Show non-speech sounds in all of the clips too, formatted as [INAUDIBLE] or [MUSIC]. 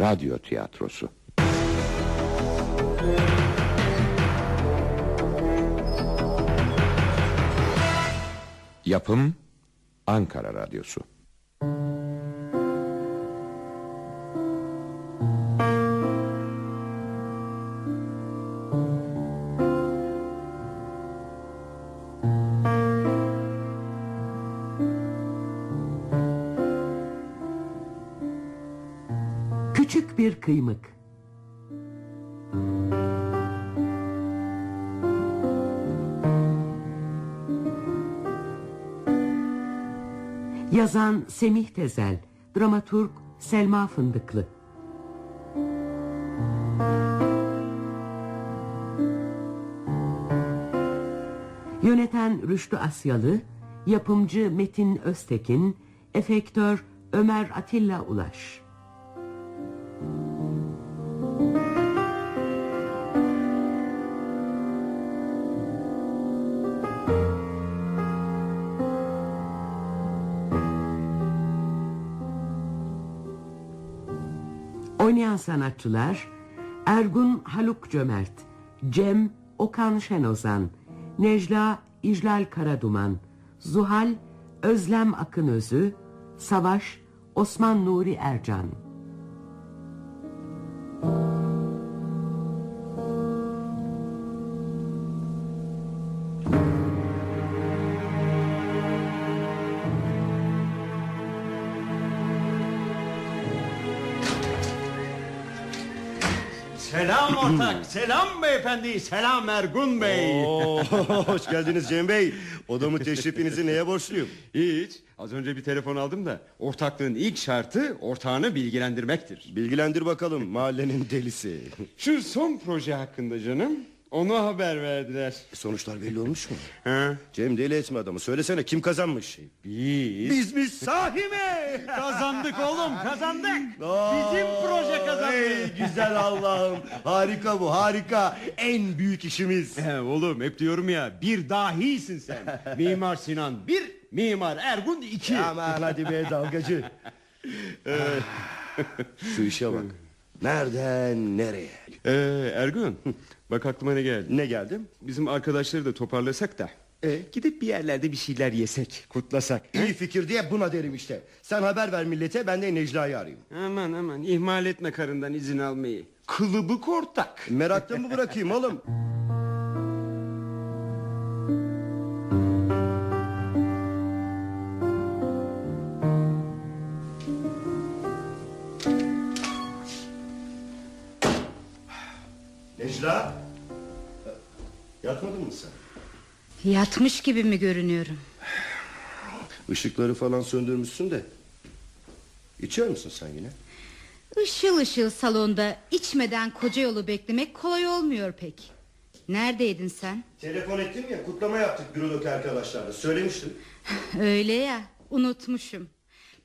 radyo tiyatrosu. Yapım Ankara Radyosu. Bir kıymık. Yazan Semih Tezel, dramaturg Selma Fındıklı. Yöneten Rüştü Asyalı, yapımcı Metin Öztekin, efektör Ömer Atilla Ulaş. Sanatçılar Ergun Haluk Cömert, Cem Okan Şenozan, Necla İclal Karaduman, Zuhal Özlem Akınözü, Savaş Osman Nuri Ercan. Selam [CLEARS THROAT] ortak, selam beyefendi, selam Ergun Bey. Oo, hoş geldiniz Cem Bey. Odamı [LAUGHS] teşrifinizi neye borçluyum? Hiç, az önce bir telefon aldım da ortaklığın ilk şartı ortağını bilgilendirmektir. Bilgilendir bakalım mahallenin delisi. Şu son proje hakkında canım, onu haber verdiler. Sonuçlar belli olmuş mu? Ha? Cem deli etme adamı. Söylesene kim kazanmış? Biz Biz biz sahi mi? [LAUGHS] kazandık oğlum, kazandık. Aa, Bizim proje kazandı. Ey güzel Allah'ım. Harika bu harika. En büyük işimiz. He, oğlum hep diyorum ya, bir dahisin sen. Mimar Sinan bir, Mimar Ergun iki. Aman hadi be dalgacı. [LAUGHS] Şu işe bak. Nereden nereye? Ee, Ergun, bak aklıma ne geldi. Ne geldim? Bizim arkadaşları da toparlasak da E? Gidip bir yerlerde bir şeyler yesek Kutlasak İyi fikir diye buna derim işte. Sen haber ver millete ben de Necla'yı arayayım. Aman aman ihmal etme karından izin almayı Kılıbık ortak Merakta mı bırakayım oğlum? Necla Yatmadın mı sen? Yatmış gibi mi görünüyorum? Işıkları falan söndürmüşsün de İçiyor musun sen yine? Işıl ışıl salonda içmeden koca yolu beklemek kolay olmuyor pek. Neredeydin sen? Telefon ettim ya kutlama yaptık bürodaki arkadaşlarla söylemiştim [LAUGHS] Öyle ya unutmuşum.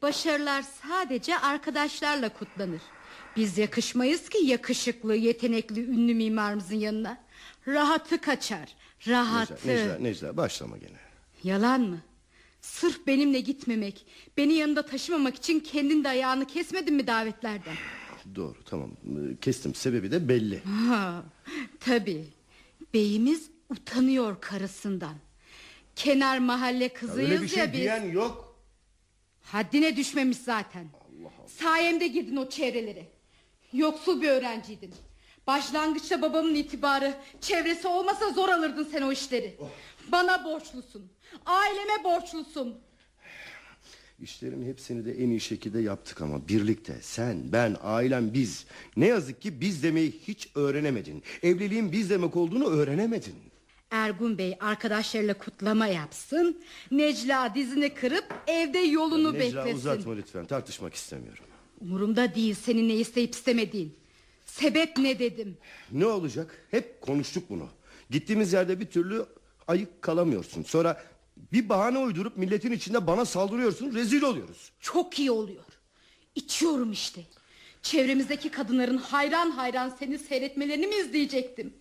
Başarılar sadece arkadaşlarla kutlanır. Biz yakışmayız ki yakışıklı, yetenekli, ünlü mimarımızın yanına. Rahatı kaçar. Rahatı. Necla, Necla, Necla başlama gene Yalan mı? Sırf benimle gitmemek, beni yanında taşımamak için kendin de ayağını kesmedin mi davetlerden? Doğru tamam Ee, kestim sebebi de belli Ha, tabii. Beyimiz utanıyor karısından. Kenar mahalle kızıyız Öyle bir şey ya biz. diyen yok Haddine düşmemiş zaten. Sayemde girdin o çevrelere. Yoksul bir öğrenciydin. Başlangıçta babamın itibarı, çevresi olmasa zor alırdın sen o işleri. Bana borçlusun. Aileme borçlusun. İşlerin hepsini de en iyi şekilde yaptık ama birlikte sen, ben, ailem biz. Ne yazık ki biz demeyi hiç öğrenemedin. Evliliğin biz demek olduğunu öğrenemedin. Ergun Bey arkadaşlarıyla kutlama yapsın. Necla dizini kırıp evde yolunu Necla beklesin. uzatma lütfen tartışmak istemiyorum. Umurumda değil senin ne isteyip istemediğin. Sebep ne dedim. Ne olacak? Hep konuştuk bunu. Gittiğimiz yerde bir türlü ayık kalamıyorsun. Sonra bir bahane uydurup milletin içinde bana saldırıyorsun. Rezil oluyoruz. Çok iyi oluyor. İçiyorum işte. Çevremizdeki kadınların hayran hayran seni seyretmelerini mi izleyecektim?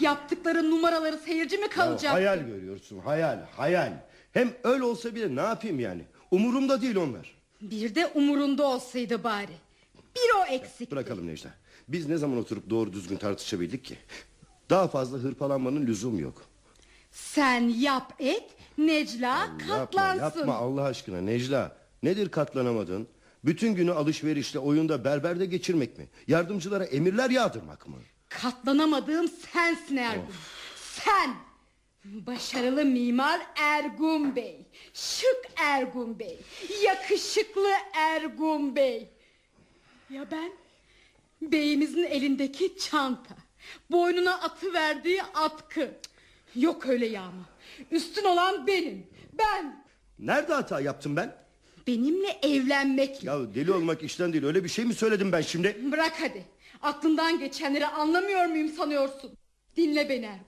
Yaptıkları numaraları seyirci mi Ya kalacak? hayal görüyorsun hayal hayal. Hem öyle olsa bile ne yapayım yani? Umurumda değil onlar. Bir de umurunda olsaydı bari. Bir o eksikti. Bırakalım Necla. Biz ne zaman oturup doğru düzgün tartışabildik ki? Daha fazla hırpalanmanın lüzumu yok. Sen yap et Necla Yapma, katlansın. yapma Allah aşkına Necla. Nedir katlanamadın? Bütün günü alışverişle, oyunda, berberde geçirmek mi? Yardımcılara emirler yağdırmak mı? Katlanamadığım sensin Ergun. Sen. Başarılı mimar Ergun Bey. Şık Ergun Bey. Yakışıklı Ergun Bey. Ya ben? Beyimizin elindeki çanta. Boynuna atı verdiği atkı. Yok öyle yağma. Üstün olan benim. Ben. Nerede hata yaptım ben? Benimle evlenmek. Ya deli olmak işten değil. Öyle bir şey mi söyledim ben şimdi? Bırak hadi. Aklından geçenleri anlamıyor muyum sanıyorsun? Dinle beni Ergun.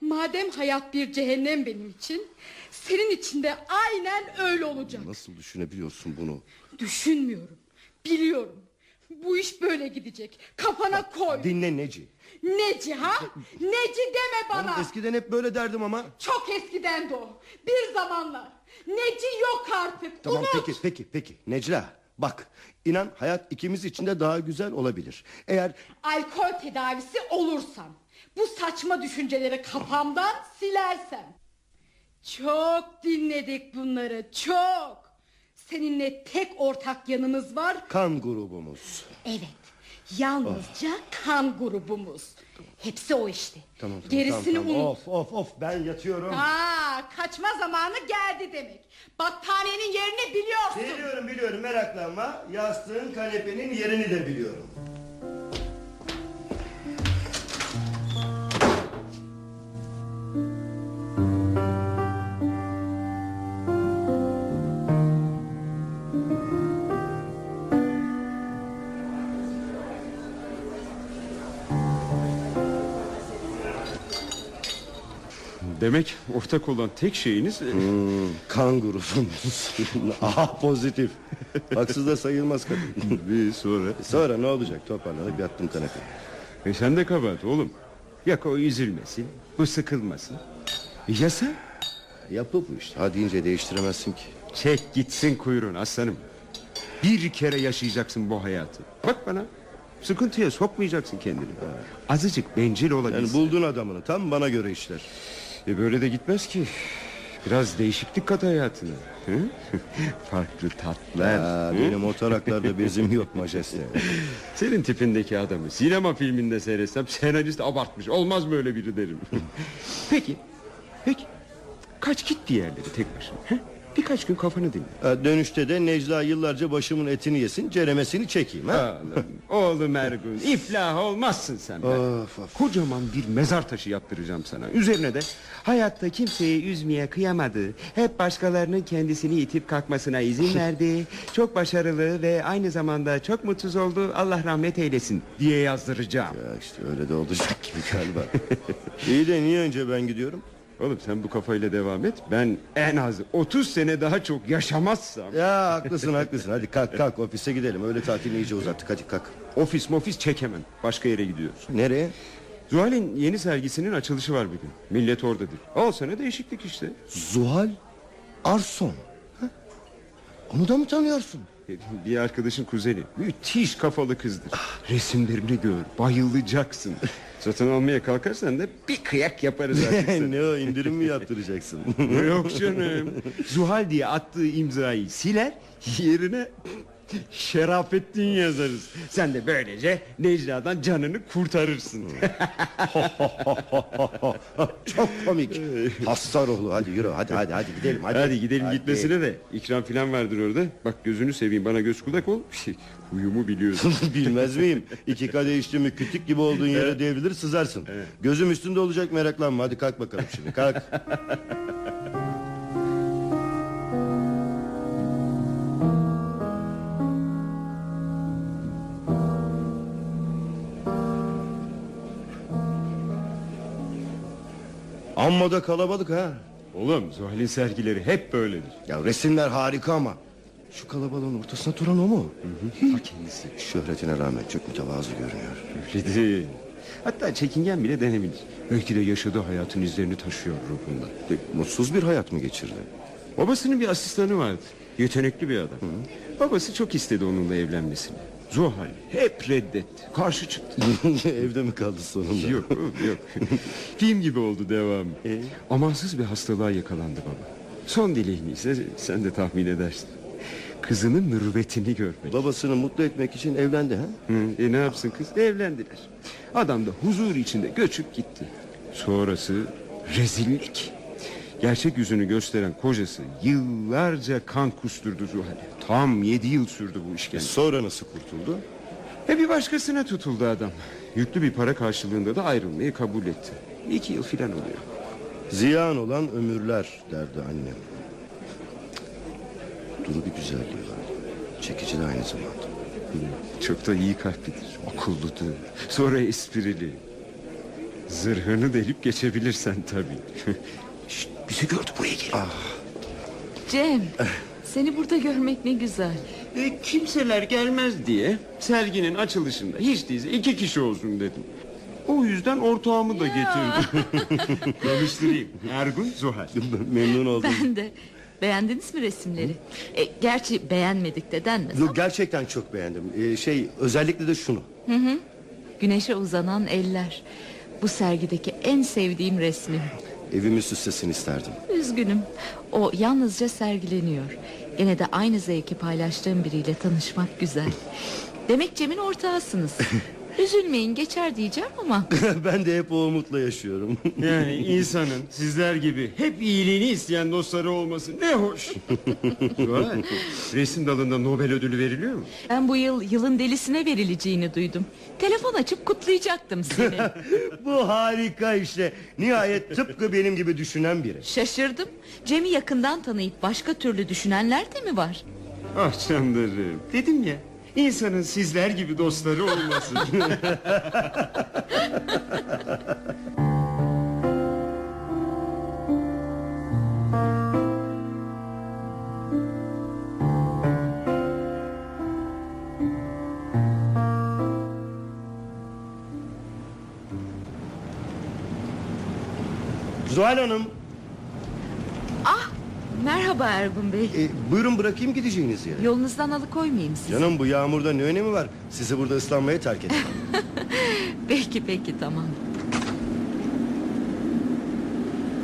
Madem hayat bir cehennem benim için... ...senin için de aynen öyle olacak. Nasıl düşünebiliyorsun bunu? Düşünmüyorum. Biliyorum. Bu iş böyle gidecek. Kafana koy. Dinle Neci. Neci ha? Neci deme bana. Ben eskiden hep böyle derdim ama. Çok eskiden de o. Bir zamanlar. Neci yok artık. Tamam Unut. peki peki peki. Necla bak inan hayat ikimiz için de daha güzel olabilir. Eğer Alkol tedavisi olursam. Bu saçma düşünceleri kafamdan silersem. Çok dinledik bunları çok. Seninle tek ortak yanımız var. kan grubumuz. Evet. Yalnızca kan grubumuz. Hepsi o işte. Tamam, tamam, Gerisini tamam, tamam. unut. Of of of ben yatıyorum. Aa, kaçma zamanı geldi demek. Battaniyenin yerini biliyorsun. Biliyorum biliyorum meraklanma. Yastığın kanepenin yerini de biliyorum. Demek ortak olan tek şeyiniz... e, Kan grubumuz. [LAUGHS] Aha pozitif. Haksız da sayılmaz kadın. [LAUGHS] Bir sonra... Sonra ne olacak toparlanıp yattım kanepeye. E sen de kabahat oğlum. Yak o üzülmesin, bu sıkılmasın. E ya sen? Yapı bu işte. Ha deyince değiştiremezsin ki. Çek gitsin kuyruğun aslanım. Bir kere yaşayacaksın bu hayatı. Bak bana. Sıkıntıya sokmayacaksın kendini. Azıcık bencil Yani olabilirsin. buldun adamını tam bana göre işler. E böyle de gitmez ki. Biraz değişiklik kat hayatına. Hı? [LAUGHS] Farklı tatlar. Hı? benim o taraklarda bezim yok majeste. [LAUGHS] Senin tipindeki adamı sinema filminde seyretsem senarist abartmış. Olmaz böyle biri derim. [LAUGHS] peki. Peki. Kaç git diğerleri tek başına. He? Birkaç gün kafanı dinle. Ha, Dönüşte de Necla yıllarca başımın etini yesin ceremesini çekeyim ha. Oğlum, oğlum Ergun iflah olmazsın sen be. Of, of. Kocaman bir mezar taşı yaptıracağım sana Üzerine de hayatta kimseyi üzmeye kıyamadı Hep başkalarının kendisini itip kalkmasına izin [LAUGHS] verdi Çok başarılı ve aynı zamanda çok mutsuz oldu Allah rahmet eylesin diye yazdıracağım Ya işte öyle de olacak gibi galiba. [LAUGHS] İyi de niye önce ben gidiyorum? Oğlum sen bu kafayla devam et Ben en az 30 sene daha çok yaşamazsam Ya haklısın haklısın hadi kalk kalk ofise gidelim öyle tatilini iyice uzattık hadi kalk. Ofis mofis çekemem Başka yere gidiyoruz Nereye? Zuhal'in yeni sergisinin açılışı var bugün Millet oradadır Al sana değişiklik işte Zuhal Arson. Ha? Onu da mı tanıyorsun? [LAUGHS] Bir arkadaşın kuzeni. Müthiş kafalı kızdır. Resimlerini gör bayılacaksın. [LAUGHS] Satın almaya kalkarsan da bir kıyak yaparız artık [LAUGHS] ne o indirim mi yaptıracaksın? Yok canım. Zuhal diye attığı imzayı siler Yerine Şerafettin yazarız Sen de böylece Necla'dan canını kurtarırsın [LAUGHS] Çok komik. Hasta ruhlu hadi yürü hadi hadi hadi gidelim hadi. Hadi gidelim Hadi. gitmesine de ikram filan vardır orada Bak gözünü seveyim bana göz kulak ol [LAUGHS] Huyumu biliyorsun [LAUGHS] Bilmez miyim? İki kadeh içti mü kütük gibi olduğun yere devrilir sızarsın. Gözüm üstünde olacak meraklanma. Hadi kalk bakalım şimdi kalk. Amma da kalabalık ha. Oğlum Zuhal'in sergileri hep böyledir Ya resimler harika ama. Şu kalabalığın ortasına duran o mu? Ta kendisi Şöhretine rağmen çok mütevazı görünüyor. Öyle değil. Hatta çekingen bile denebilir. Belki de yaşadığı hayatın izlerini taşıyor ruhunda. E, Mutsuz bir hayat mı geçirdi? Babasının bir asistanı vardı. Yetenekli bir adam. Babası çok istedi onunla evlenmesini. Zuhal hep reddetti. Karşı çıktı. [LAUGHS] Evde mi kaldı sonunda? yok yok. Film gibi oldu devamı. E? Amansız bir hastalığa yakalandı baba. Son dileğini ise sen de tahmin edersin. Kızının mürüvvetini görmek. Babasını mutlu etmek için evlendi ha? Hı, e ne yapsın kız? Evlendiler. Adam da huzur içinde göçüp gitti. Sonrası rezillik. Gerçek yüzünü gösteren kocası yıllarca kan kusturdu Zuhal'e. Tam yedi yıl sürdü bu işkence. Sonra nasıl kurtuldu? E bir başkasına tutuldu adam. Yüklü bir para karşılığında da ayrılmayı kabul etti. İki yıl filan oluyor. Ziyan olan ömürler derdi annem. Duru bir güzelliği var. Çekici de aynı zamanda. Çok da iyi kalplidir. Okulludur. Sonra esprili. Zırhını delip geçebilirsen tabii. [LAUGHS] Bizi gördü buraya gel. Cem, seni burada görmek ne güzel. E, kimseler gelmez diye serginin açılışında hiç değilse iki kişi olsun dedim. O yüzden ortağımı da getirdim. [LAUGHS] Tanıştırayım. Ergun Zuhal. [LAUGHS] Memnun oldum. Ben de. Beğendiniz mi resimleri? E, gerçi beğenmedik de denmez. Yok, gerçekten çok beğendim. Ee, şey özellikle de şunu. Güneşe uzanan eller. Bu sergideki en sevdiğim resmim. Evimi süslesin isterdim. Üzgünüm. O yalnızca sergileniyor. Yine de aynı zevki paylaştığım biriyle tanışmak güzel. [LAUGHS] Demek Cem'in ortağısınız. [LAUGHS] Üzülmeyin geçer diyeceğim ama [LAUGHS] ben de hep o umutla yaşıyorum. [LAUGHS] Yani insanın sizler gibi hep iyiliğini isteyen dostları olması ne hoş. [LAUGHS] Resim dalında Nobel ödülü veriliyor mu? ben bu yıl yılın delisine verileceğini duydum. Telefon açıp kutlayacaktım seni. Bu harika işte. Nihayet tıpkı benim gibi düşünen biri. Şaşırdım. Cem'i yakından tanıyıp başka türlü düşünenler de mi var? Ah canlarım. Dedim ya insanın sizler gibi dostları olmasın. Zuhal Hanım. Merhaba Ergun Bey. e, buyurun bırakayım gideceğiniz yere. Yolunuzdan alıkoymayayım sizi. Canım bu yağmurda ne önemi var? Sizi burada ıslanmaya terk ettim. [LAUGHS] Peki peki tamam.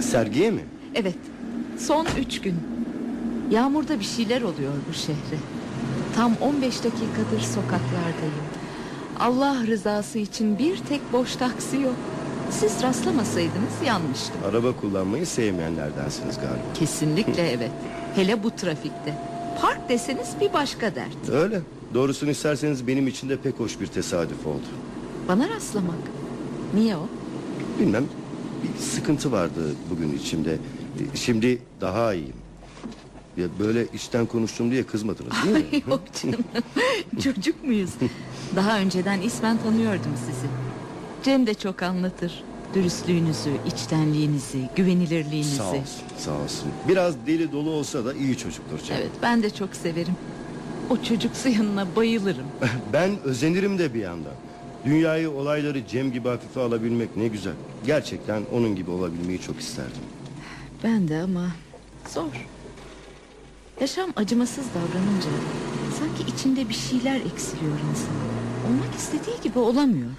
Sergiye mi? Evet son üç gün. Yağmurda bir şeyler oluyor bu şehre. Tam 15 dakikadır sokaklardayım. Allah rızası için bir tek boş taksi yok. Siz rastlamasaydınız yanmıştım. Araba kullanmayı sevmeyenlerdensiniz galiba. Kesinlikle evet. Hele bu trafikte. Park deseniz bir başka dert. Öyle. Doğrusunu isterseniz benim için de pek hoş bir tesadüf oldu. Bana rastlamak. Niye o? Bilmem bir sıkıntı vardı bugün içimde. Şimdi daha iyiyim. Ya böyle içten konuştum diye kızmadınız değil mi? Yok canım. [LAUGHS] Çocuk muyuz? Daha önceden ismen tanıyordum sizi. Cem de çok anlatır. Dürüstlüğünüzü, içtenliğinizi, güvenilirliğinizi. sağ olsun, sağ olsun. Biraz deli dolu olsa da iyi çocuktur canım. Evet ben de çok severim. O çocuksu yanına bayılırım. [LAUGHS] Ben özenirim de bir yandan. Dünyayı, olayları Cem gibi hafife alabilmek ne güzel. Gerçekten onun gibi olabilmeyi çok isterdim. Ben de ama zor. Yaşam acımasız davranınca sanki içinde bir şeyler eksiliyor insan. Olmak istediği gibi olamıyor.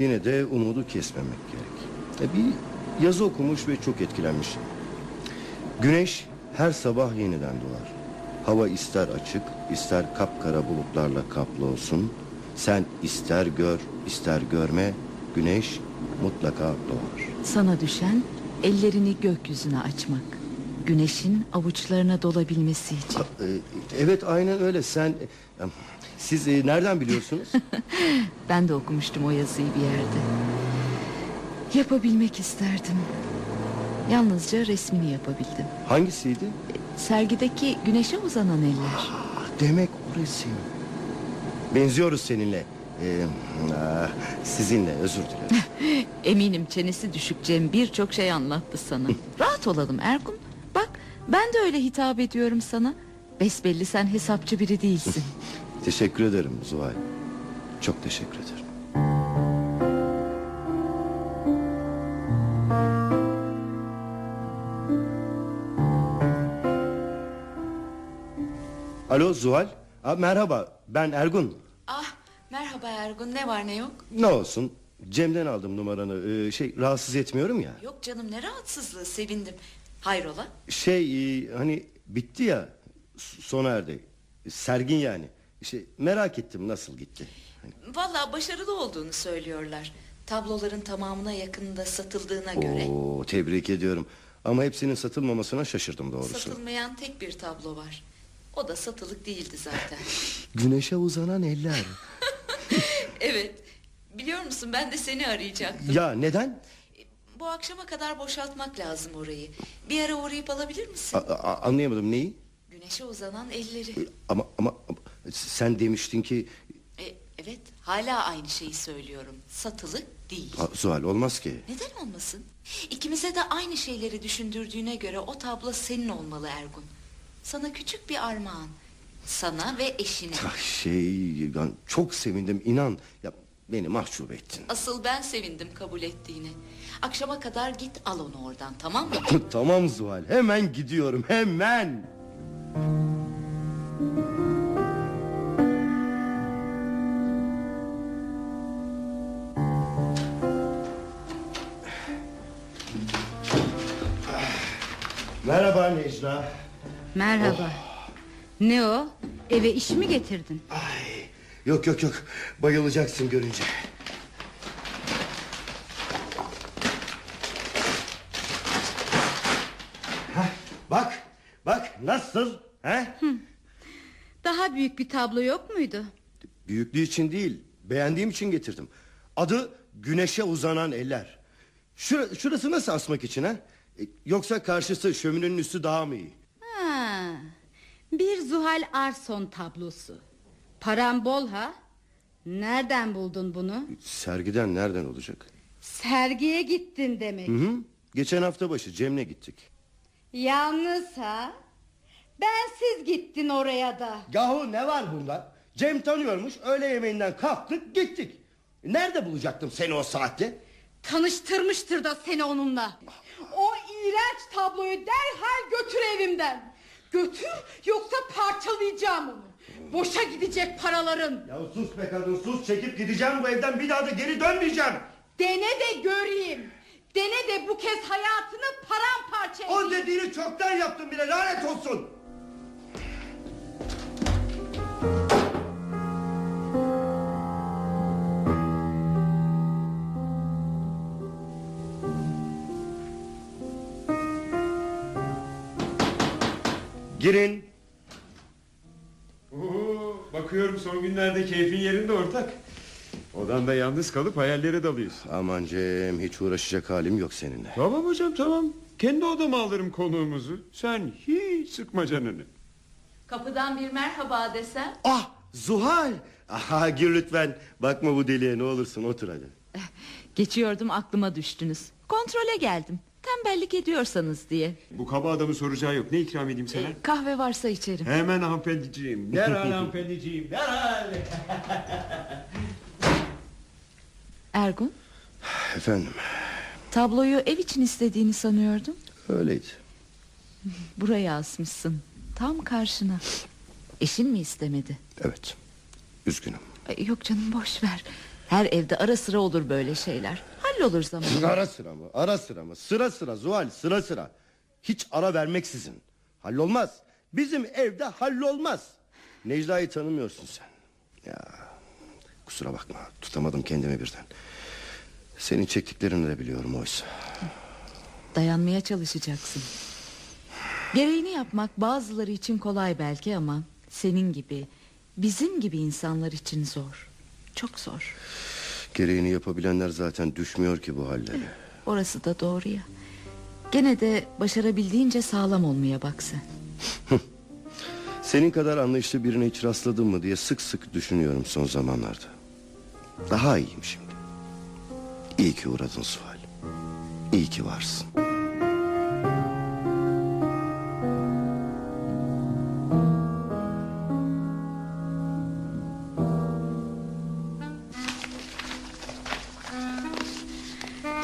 Yine de umudu kesmemek gerek. E, bir yazı okumuş ve çok etkilenmiş. Güneş her sabah yeniden doğar. Hava ister açık, ister kapkara bulutlarla kaplı olsun. Sen ister gör, ister görme, güneş mutlaka doğar. Sana düşen ellerini gökyüzüne açmak. Güneşin avuçlarına dolabilmesi için. E, evet aynen öyle. Sen e, siz e, nereden biliyorsunuz? [LAUGHS] Ben de okumuştum o yazıyı bir yerde. Yapabilmek isterdim. Yalnızca resmini yapabildim. Hangisiydi? Sergideki güneşe uzanan eller. Demek o resim. Benziyoruz seninle. Ee, sizinle özür dilerim. [LAUGHS] Eminim çenesi düşük Cem birçok şey anlattı sana. [LAUGHS] Rahat olalım Ergun. Bak ben de öyle hitap ediyorum sana. Besbelli sen hesapçı biri değilsin. Teşekkür ederim Zuhal. Çok teşekkür ederim. Alo Zuhal. Aa, merhaba ben Ergun. Ah Merhaba Ergun ne var ne yok? Ne olsun Cem'den aldım numaranı Ee, Şey rahatsız etmiyorum ya Yok canım ne rahatsızlığı sevindim. Hayrola? Şey e, hani bitti ya Sona erdi Sergin yani İşte merak ettim nasıl gitti Vallahi başarılı olduğunu söylüyorlar. Tabloların tamamına yakında satıldığına göre. Oo, tebrik ediyorum Ama hepsinin satılmamasına şaşırdım doğrusu Satılmayan tek bir tablo var. O da satılık değildi zaten. [LAUGHS] Güneşe uzanan eller [LAUGHS] evet. Biliyor musun ben de seni arayacaktım. Ya neden? Bu akşama kadar boşaltmak lazım orayı. Bir ara uğrayıp alabilir misin? A- a- anlayamadım neyi? Güneşe uzanan elleri. Ama ama sen demiştin ki E, evet hala aynı şeyi söylüyorum. Satılık değil. Ha, Zuhal olmaz ki Neden olmasın? İkimize de aynı şeyleri düşündürdüğüne göre o tablo senin olmalı Ergun. Sana küçük bir armağan. Sana ve eşine. Ah, Şey ben çok sevindim inan ya Beni mahcup ettin Asıl ben sevindim kabul ettiğine. Akşama kadar git al onu oradan tamam mı? [LAUGHS] Tamam Zuhal hemen gidiyorum hemen Merhaba Necla Merhaba. Ne o? Eve iş mi getirdin? Ay, yok yok yok bayılacaksın görünce Hah, Bak bak nasıl he? Daha büyük bir tablo yok muydu? Büyüklüğü için değil beğendiğim için getirdim Adı güneşe uzanan eller Şura, Şurası nasıl asmak için ha? E, Yoksa karşısı şöminenin üstü daha mı iyi? Ha, bir Zuhal Arson tablosu. Param bol ha? Nereden buldun bunu? Sergiden nereden olacak? Sergiye gittin demek. Hı hı. Geçen hafta başı Cem'le gittik Yalnız ha? Bensiz gittin oraya da. Yahu ne var bunda? Cem tanıyormuş öğle yemeğinden kalktık gittik. Nerede bulacaktım seni o saatte? Tanıştırmıştır da seni onunla. O iğrenç tabloyu derhal götür evimden. Götür yoksa parçalayacağım onu. Boşa gidecek paraların. Ya sus be kadın sus çekip gideceğim bu evden bir daha da geri dönmeyeceğim. Dene de göreyim. Dene de bu kez hayatını paramparça edeyim. O dediğini çoktan yaptım bile lanet olsun. Girin. Oo, bakıyorum son günlerde keyfin yerinde ortak. Odanda yalnız kalıp hayallere dalıyorsun. Aman Cem hiç uğraşacak halim yok seninle. Tamam hocam tamam. Kendi odama alırım konuğumuzu. Sen hiç sıkma canını. Kapıdan bir merhaba desem. Ah Zuhal. Aha gir lütfen. Bakma bu deliye ne olursun otur hadi. Geçiyordum aklıma düştünüz. Kontrole geldim. Tembellik ediyorsanız diye. Bu kaba adamın soracağı yok. Ne ikram edeyim sana? E, kahve varsa içerim. Hemen hanımefendiciğim. Derhal [LAUGHS] hanımefendiciğim. Derhal. [LAUGHS] Ergun, Efendim tabloyu ev için istediğini sanıyordum. öyleydi. [LAUGHS] Buraya asmışsın. Tam karşına. Eşin mi istemedi? Evet. Üzgünüm. Ay, yok canım boş ver. Her evde ara sıra olur böyle şeyler. Hallolur zamanla. Ara sıra mı? Ara sıra mı? Sıra sıra Zuhal sıra sıra. Hiç ara vermeksizin. Hallolmaz. Bizim evde hallolmaz. Necla'yı tanımıyorsun sen. Ya kusura bakma tutamadım kendimi birden. Senin çektiklerini de biliyorum oysa. Dayanmaya çalışacaksın. Gereğini yapmak bazıları için kolay belki ama senin gibi, bizim gibi insanlar için zor. Çok zor. Gereğini yapabilenler zaten düşmüyor ki bu hallere. Orası da doğru ya. Gene de başarabildiğince sağlam olmaya bak sen. [LAUGHS] Senin kadar anlayışlı birine hiç rastladım mı diye sık sık düşünüyorum son zamanlarda. Daha iyiyim şimdi. İyi ki uğradın Suhal. İyi ki varsın.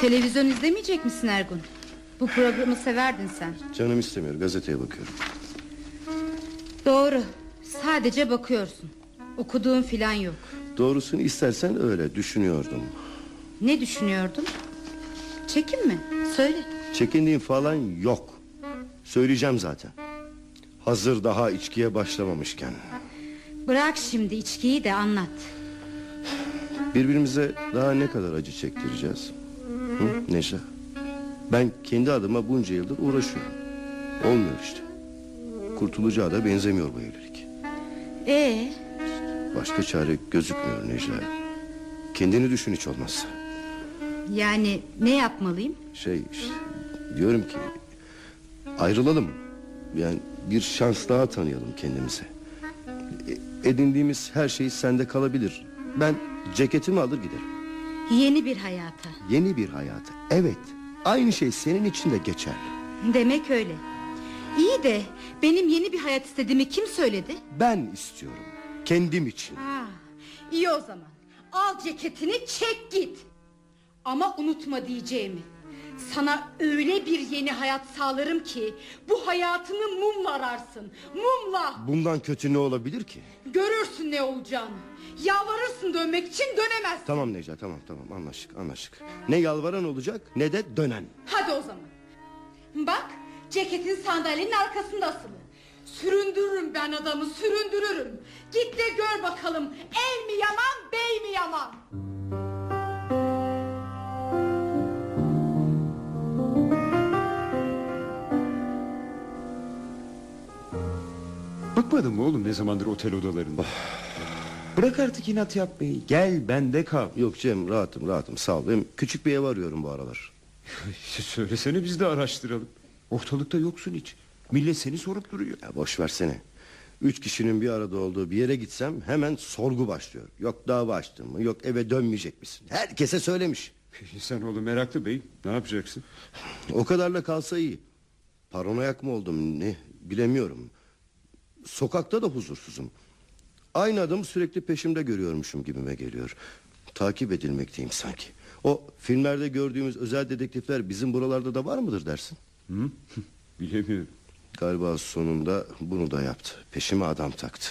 Televizyon izlemeyecek misin Ergun? Bu programı severdin sen. Canım istemiyor gazeteye bakıyorum. Doğru. Sadece bakıyorsun. Okuduğun filan yok. Doğrusunu istersen öyle düşünüyordum. Ne düşünüyordun? Çekin mi? Söyle. Çekindiğim falan yok. Söyleyeceğim zaten. Hazır daha içkiye başlamamışken. Bırak şimdi içkiyi de anlat. Birbirimize daha ne kadar acı çektireceğiz? Hı, Neşe? Ben kendi adıma bunca yıldır uğraşıyorum. Olmuyor işte. Kurtulacağı da benzemiyor bu evlilik. Ee, Başka çare gözükmüyor Necla. Kendini düşün hiç olmazsa. yani ne yapmalıyım? Şey işte, diyorum ki ayrılalım. Yani bir şans daha tanıyalım kendimize. E- Edindiğimiz her şey sende kalabilir. Ben ceketimi alır giderim. Yeni bir hayata. Yeni bir hayata. Evet. Aynı şey senin için de geçerli. Demek öyle. İyi de benim yeni bir hayat istediğimi kim söyledi? Ben istiyorum. Kendim için. Ha, iyi o zaman. Al ceketini çek git. Ama unutma diyeceğimi. Sana öyle bir yeni hayat sağlarım ki bu hayatını mumla ararsın. Mumla. Bundan kötü ne olabilir ki? Görürsün ne olacağını. Yalvarırsın dönmek için dönemezsin. Tamam Necla tamam tamam anlaştık anlaştık. Ne yalvaran olacak ne de dönen. Hadi o zaman. Bak ceketin sandalyenin arkasında asılı. Süründürürüm ben adamı süründürürüm. Git de gör bakalım el mi yaman bey mi yaman. Bıkmadın mı oğlum ne zamandır otel odalarında? [SIGHS] Bırak artık inat yapmayı. Gel bende kal. Yok Cem rahatım rahatım sağ ol. Hem küçük bir ev arıyorum bu aralar. [LAUGHS] Söylesene biz de araştıralım. Ortalıkta yoksun hiç. Millet seni sorup duruyor. Ya boş versene. Üç kişinin bir arada olduğu bir yere gitsem hemen sorgu başlıyor. Yok dava açtın mı yok eve dönmeyecek misin? Herkese söylemiş. [LAUGHS] Sen oğlum meraklı bey. Ne yapacaksın? [SIGHS] O kadarla kalsa iyi. Paranoyak mı oldum ne bilemiyorum. Sokakta da huzursuzum. Aynı adamı sürekli peşimde görüyormuşum gibime geliyor. Takip edilmekteyim sanki. O filmlerde gördüğümüz özel dedektifler bizim buralarda da var mıdır dersin? Hı? [LAUGHS] Bilemiyorum. Galiba sonunda bunu da yaptı. Peşime adam taktı.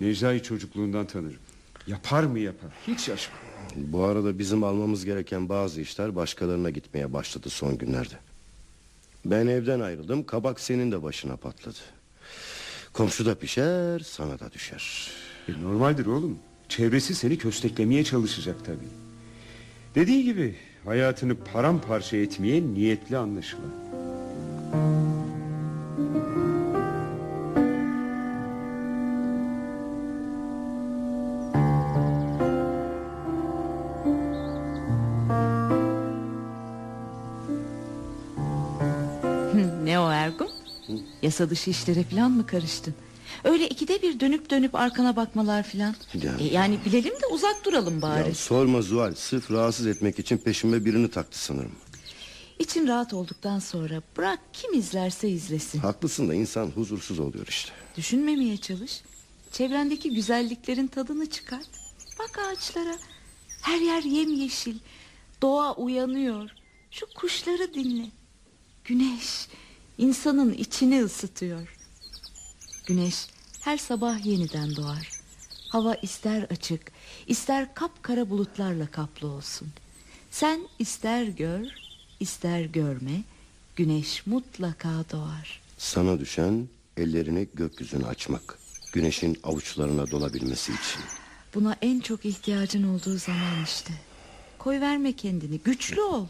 Necla'yı çocukluğundan tanırım. Yapar mı yapar? Hiç şaşmam. Bu arada bizim almamız gereken bazı işler başkalarına gitmeye başladı son günlerde. Ben evden ayrıldım, kabak senin de başına patladı. Komşu da pişer, sana da düşer. E, normaldir oğlum. Çevresi seni kösteklemeye çalışacak tabii. Dediği gibi hayatını paramparça etmeye niyetli anlaşılan. Yasa dışı işlere falan mı karıştın? Öyle ikide bir dönüp dönüp arkana bakmalar falan. Ya. E, yani bilelim de uzak duralım bari. Ya sorma Zuhal, sırf rahatsız etmek için peşime birini taktı sanırım. İçin rahat olduktan sonra bırak kim izlerse izlesin. Haklısın da insan huzursuz oluyor işte. Düşünmemeye çalış. Çevrendeki güzelliklerin tadını çıkart. Bak ağaçlara. Her yer yemyeşil. Doğa uyanıyor. Şu kuşları dinle. Güneş insanın içini ısıtıyor. Güneş her sabah yeniden doğar. Hava ister açık, ister kapkara bulutlarla kaplı olsun. Sen ister gör, ister görme, güneş mutlaka doğar. Sana düşen ellerini gökyüzüne açmak. Güneşin avuçlarına dolabilmesi için. Buna en çok ihtiyacın olduğu zaman işte. Koy verme kendini, güçlü ol.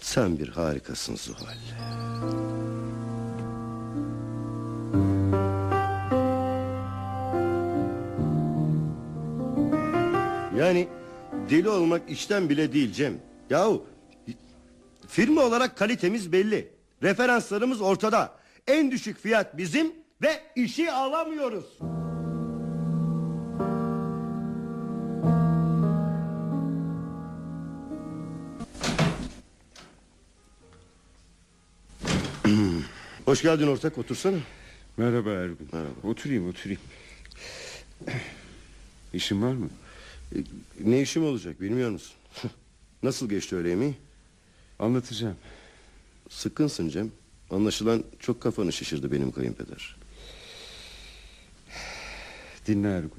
Sen bir harikasın Zuhal. Deli olmak işten bile değil Cem. Yahu firma olarak kalitemiz belli. Referanslarımız ortada. En düşük fiyat bizim ve işi alamıyoruz. [CLEARS THROAT] Hoş geldin ortak otursana. Merhaba Ergun. Merhaba. Oturayım oturayım. [CLEARS THROAT] İşin var mı? E, Ne işim olacak bilmiyor musun? [LAUGHS] Nasıl geçti öğle yemeği? Anlatacağım. Sıkkınsın Cem. Anlaşılan çok kafanı şişirdi benim kayınpeder. Dinle Ergun.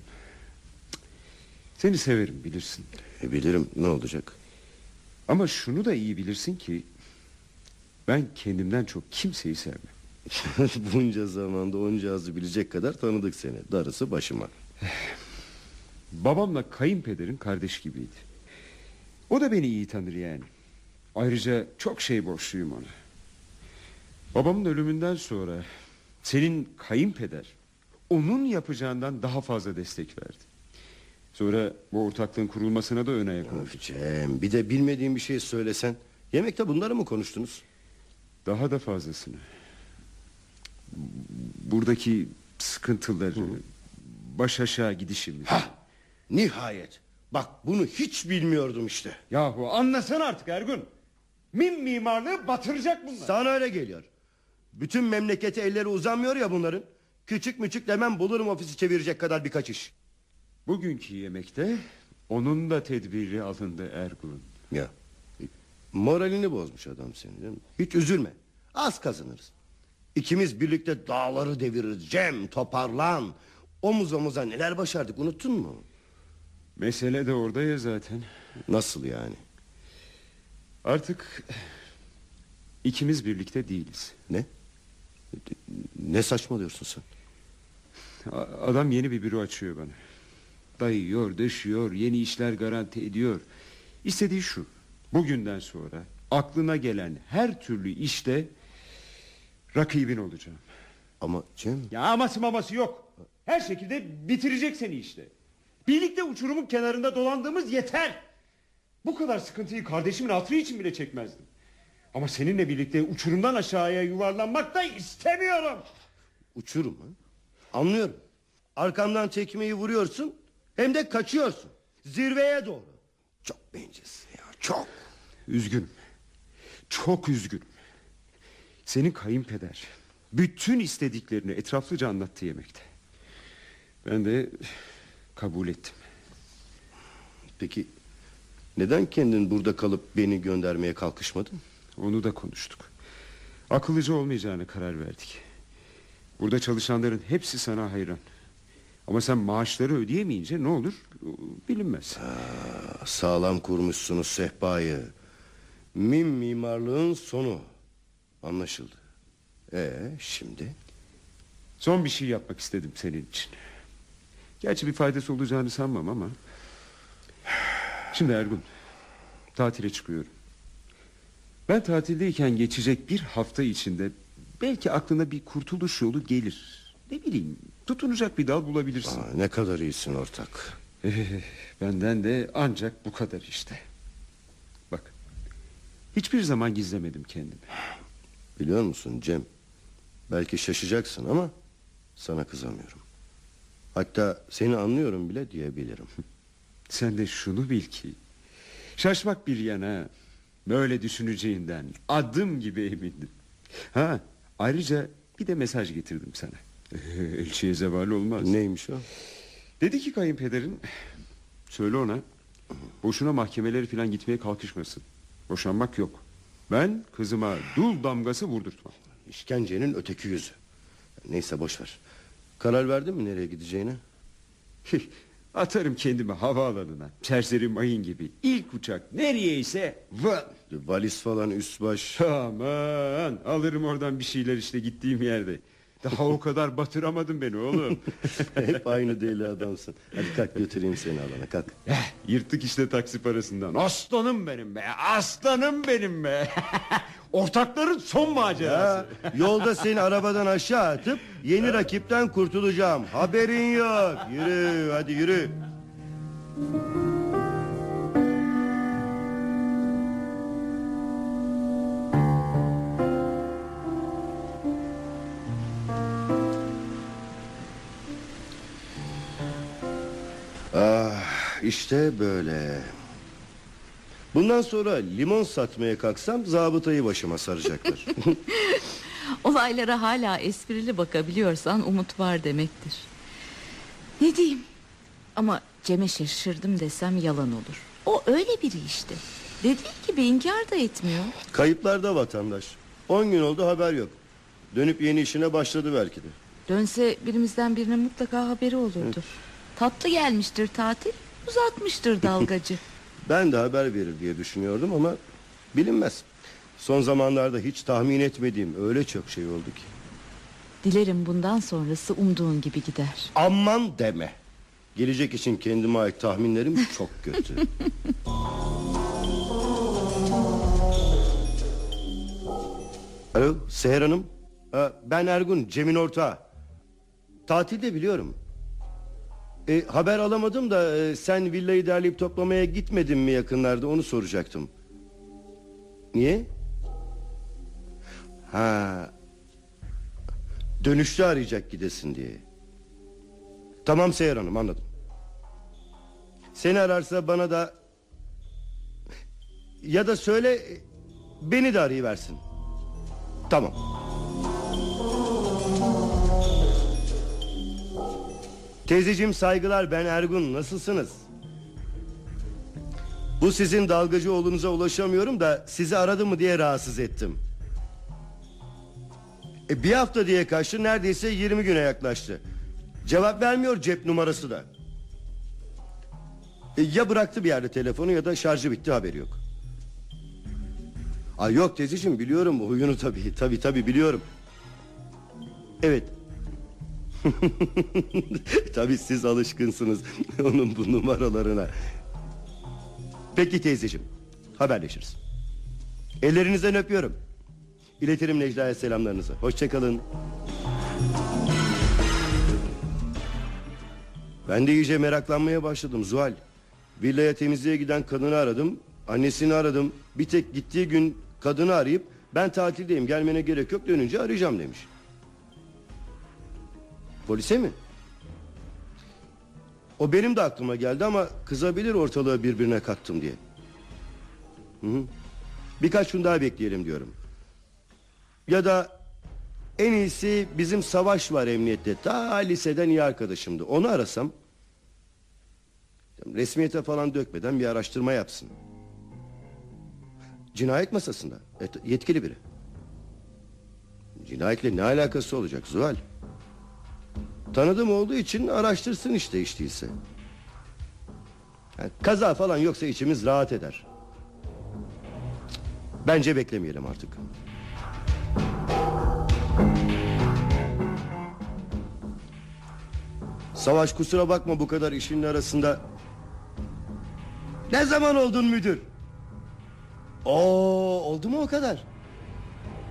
Seni severim bilirsin. E, bilirim ne olacak? Ama şunu da iyi bilirsin ki... ...ben kendimden çok kimseyi sevmem. [LAUGHS] Bunca zamanda onca azı bilecek kadar tanıdık seni. Darısı başıma. [SIGHS] Babamla kayınpederin kardeş gibiydi. O da beni iyi tanır yani. Ayrıca çok şey borçluyum ona. Babamın ölümünden sonra senin kayınpeder onun yapacağından daha fazla destek verdi. Sonra bu ortaklığın kurulmasına da ön ayak oldu. Cem bir de bilmediğin bir şey söylesen. Yemekte bunları mı konuştunuz? Daha da fazlasını. Buradaki sıkıntıları, baş aşağı gidişimiz. Hah nihayet. Bak bunu hiç bilmiyordum işte. Yahu anlasana artık Ergun. Mim mimarlığı batıracak bunlar. Sana öyle geliyor. Bütün memlekete elleri uzanmıyor ya bunların. Küçük müçük demem bulurum ofisi çevirecek kadar birkaç iş. Bugünkü yemekte onun da tedbiri alındı Ergun. Ya moralini bozmuş adam senin değil mi? Hiç üzülme. Az kazanırız. İkimiz birlikte dağları deviririz. Cem toparlan. Omuz omuza neler başardık unuttun mu? Mesele de orada ya zaten. Nasıl yani? Artık ikimiz birlikte değiliz. Ne? Ne saçmalıyorsun sen? Adam yeni bir büro açıyor bana. Dayıyor, döşüyor, yeni işler garanti ediyor. İstediği şu. Bugünden sonra aklına gelen her türlü işte rakibin olacağım. Ama Cem Ya aması maması yok. Her şekilde bitirecek seni işte. Birlikte uçurumun kenarında dolandığımız yeter. Bu kadar sıkıntıyı kardeşimin hatırı için bile çekmezdim. Ama seninle birlikte uçurumdan aşağıya yuvarlanmak da istemiyorum. uçurum ha? Anlıyorum. Arkamdan tekmeyi vuruyorsun hem de kaçıyorsun. Zirveye doğru. Çok bencilsin ya çok. Üzgünüm. Çok üzgünüm. Senin kayınpeder bütün istediklerini etraflıca anlattı yemekte. Ben de kabul ettim. Peki neden kendin burada kalıp beni göndermeye kalkışmadın? Onu da konuştuk. Akıllıca olmayacağını karar verdik. Burada çalışanların hepsi sana hayran. Ama sen maaşları ödeyemeyince ne olur bilinmez. Sağlam kurmuşsunuz sehpayı. Mim mimarlığın sonu. Anlaşıldı. Ee şimdi? Son bir şey yapmak istedim senin için. Gerçi bir faydası olacağını sanmam ama. Şimdi Ergun, tatile çıkıyorum. Ben tatildeyken geçecek bir hafta içinde belki aklına bir kurtuluş yolu gelir. Ne bileyim, tutunacak bir dal bulabilirsin. Aa, ne kadar iyisin ortak. Eh, Benden de ancak bu kadar işte. Bak, hiçbir zaman gizlemedim kendimi. Biliyor musun Cem? Belki şaşacaksın ama sana kızamıyorum. Hatta seni anlıyorum bile diyebilirim. [LAUGHS] Sen de şunu bil ki Şaşmak bir yana Böyle düşüneceğinden Adım gibi emindim Ha ayrıca bir de mesaj getirdim sana [LAUGHS] Elçiye zeval olmaz Neymiş o? Dedi ki kayınpederin Söyle ona Boşuna mahkemeleri falan gitmeye kalkışmasın Boşanmak yok Ben kızıma dul damgası vurdurtmam İşkencenin öteki yüzü. Neyse boş ver. Karar verdin mi nereye gideceğine? [LAUGHS] Atarım kendimi havaalanına Serseri mayın gibi İlk uçak nereyeyse vı- Valiz falan üst baş. Aman alırım oradan bir şeyler işte gittiğim yerde. Daha o kadar batıramadım beni oğlum. [LAUGHS] Hep aynı deli adamsın. Hadi kalk götüreyim seni alana kalk. Eh, Yırttık işte taksi parasından. Aslanım benim be. Aslanım benim be. [LAUGHS] Ortakların son macerası. Yolda seni arabadan aşağı atıp yeni rakipten kurtulacağım. Haberin yok. Yürü hadi yürü. İşte böyle. Bundan sonra limon satmaya kalksam zabıtayı başıma saracaklar. [LAUGHS] Olaylara hala esprili bakabiliyorsan umut var demektir. Ne diyeyim? Ama Cem'e şaşırdım desem yalan olur. O öyle biri işte. Dediği gibi inkar da etmiyor. Kayıplarda vatandaş. 10 gün oldu haber yok. Dönüp yeni işine başladı belki de. Dönse birimizden birine mutlaka haberi olurdu. Tatlı gelmiştir tatil. Uzatmıştır dalgacı. [LAUGHS] Ben de haber verir diye düşünüyordum ama bilinmez. Son zamanlarda hiç tahmin etmediğim öyle çok şey oldu ki. Dilerim bundan sonrası umduğun gibi gider. Aman deme. Gelecek için kendime ait tahminlerim [LAUGHS] çok kötü. Alo Seher Hanım. Ha, Ben Ergun Cem'in ortağı. Tatilde biliyorum. E, haber alamadım da e, sen villayı derleyip toplamaya gitmedin mi yakınlarda onu soracaktım. Niye? Ha. Dönüşte arayacak gidesin diye. Tamam Seher Hanım anladım. Seni ararsa bana da ya da söyle beni de arayıversin. Tamam. Teyzeciğim saygılar ben Ergun nasılsınız? Bu sizin dalgacı oğlunuza ulaşamıyorum da sizi aradı mı diye rahatsız ettim. E, bir hafta diye kaçtı neredeyse 20 güne yaklaştı. Cevap vermiyor cep numarası da. E, ya bıraktı bir yerde telefonu ya da şarjı bitti haberi yok. Ay yok teyzeciğim biliyorum huyunu tabii tabii tabii biliyorum. Evet. [LAUGHS] tabii siz alışkınsınız [LAUGHS] onun bu numaralarına. Peki teyzeciğim haberleşiriz. Ellerinizden öpüyorum. İletirim Necla'ya selamlarınızı. Hoşçakalın. Ben de iyice meraklanmaya başladım Zuhal. Villaya temizliğe giden kadını aradım. Annesini aradım. Bir tek gittiği gün kadını arayıp ben tatildeyim gelmene gerek yok dönünce arayacağım demiş. Polise mi? O benim de aklıma geldi ama kızabilir ortalığı birbirine kattım diye. Hı hı. Birkaç gün daha bekleyelim diyorum. Ya da en iyisi bizim savaş var emniyette. Ta liseden iyi arkadaşımdı. Onu arasam resmiyete falan dökmeden bir araştırma yapsın. Cinayet masasında. Et, yetkili biri. Cinayetle ne alakası olacak Zuhal? Tanıdığım olduğu için araştırsın işte hiç değilse. Yani kaza falan yoksa içimiz rahat eder. Bence beklemeyelim artık. Savaş kusura bakma bu kadar işin arasında. Ne zaman oldun müdür? Oo oldu mu o kadar?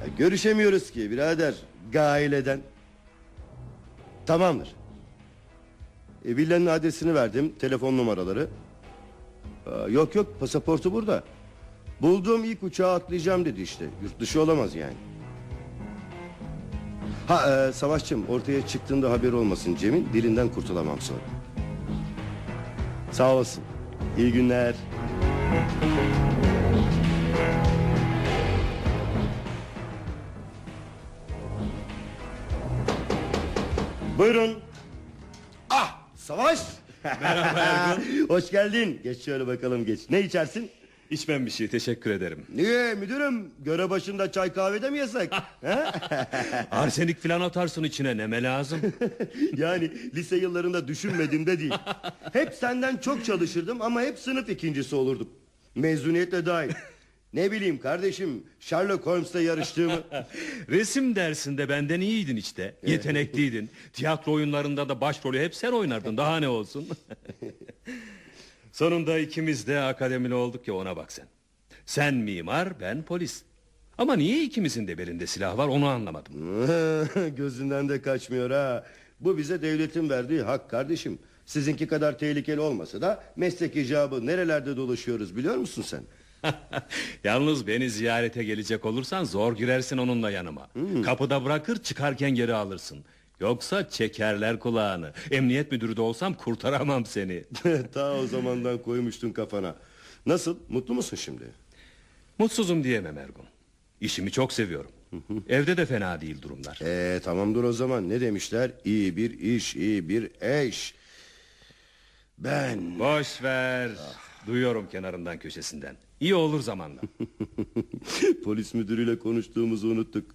Ya, görüşemiyoruz ki birader gaileden. Tamamdır. E, villanın adresini verdim, telefon numaraları. Aa, yok yok pasaportu burada. Bulduğum ilk uçağa atlayacağım dedi işte. Yurt dışı olamaz yani. Ha e, Savaşçım ortaya çıktığında haber olmasın Cem'in dilinden kurtulamam sonra. Sağ olasın. İyi günler. Buyurun. Ah Savaş. Merhaba Ergun. [LAUGHS] Hoş geldin. Geç şöyle bakalım geç. Ne içersin? İçmem bir şey teşekkür ederim. Niye müdürüm? Göre başında çay kahvede mi yasak? He? [LAUGHS] Arsenik filan atarsın içine neme lazım. [LAUGHS] yani lise yıllarında düşünmedim de değil. Hep senden çok çalışırdım ama hep sınıf ikincisi olurdum. Mezuniyetle dahil. Ne bileyim kardeşim Sherlock Holmes'la yarıştığımı. [LAUGHS] Resim dersinde benden iyiydin işte. Yetenekliydin. Tiyatro oyunlarında da başrolü hep sen oynardın. Daha ne olsun. [LAUGHS] Sonunda ikimiz de akademili olduk ya ona bak sen. Sen mimar ben polis. Ama niye ikimizin de belinde silah var onu anlamadım. [LAUGHS] Gözünden de kaçmıyor ha. Bu bize devletin verdiği hak kardeşim. Sizinki kadar tehlikeli olmasa da meslek icabı nerelerde dolaşıyoruz biliyor musun sen? [LAUGHS] Yalnız beni ziyarete gelecek olursan zor girersin onunla yanıma. Kapıda bırakır çıkarken geri alırsın. Yoksa çekerler kulağını. Emniyet müdürü de olsam kurtaramam seni. [LAUGHS] Ta o zamandan koymuştun kafana. Nasıl mutlu musun şimdi? Mutsuzum diyemem Ergun. İşimi çok seviyorum. Evde de fena değil durumlar. Ee, tamamdır o zaman ne demişler? İyi bir iş, iyi bir eş. Ben... Boş ver. Duyuyorum kenarından köşesinden. İyi olur zamanla. [LAUGHS] Polis müdürüyle konuştuğumuzu unuttuk.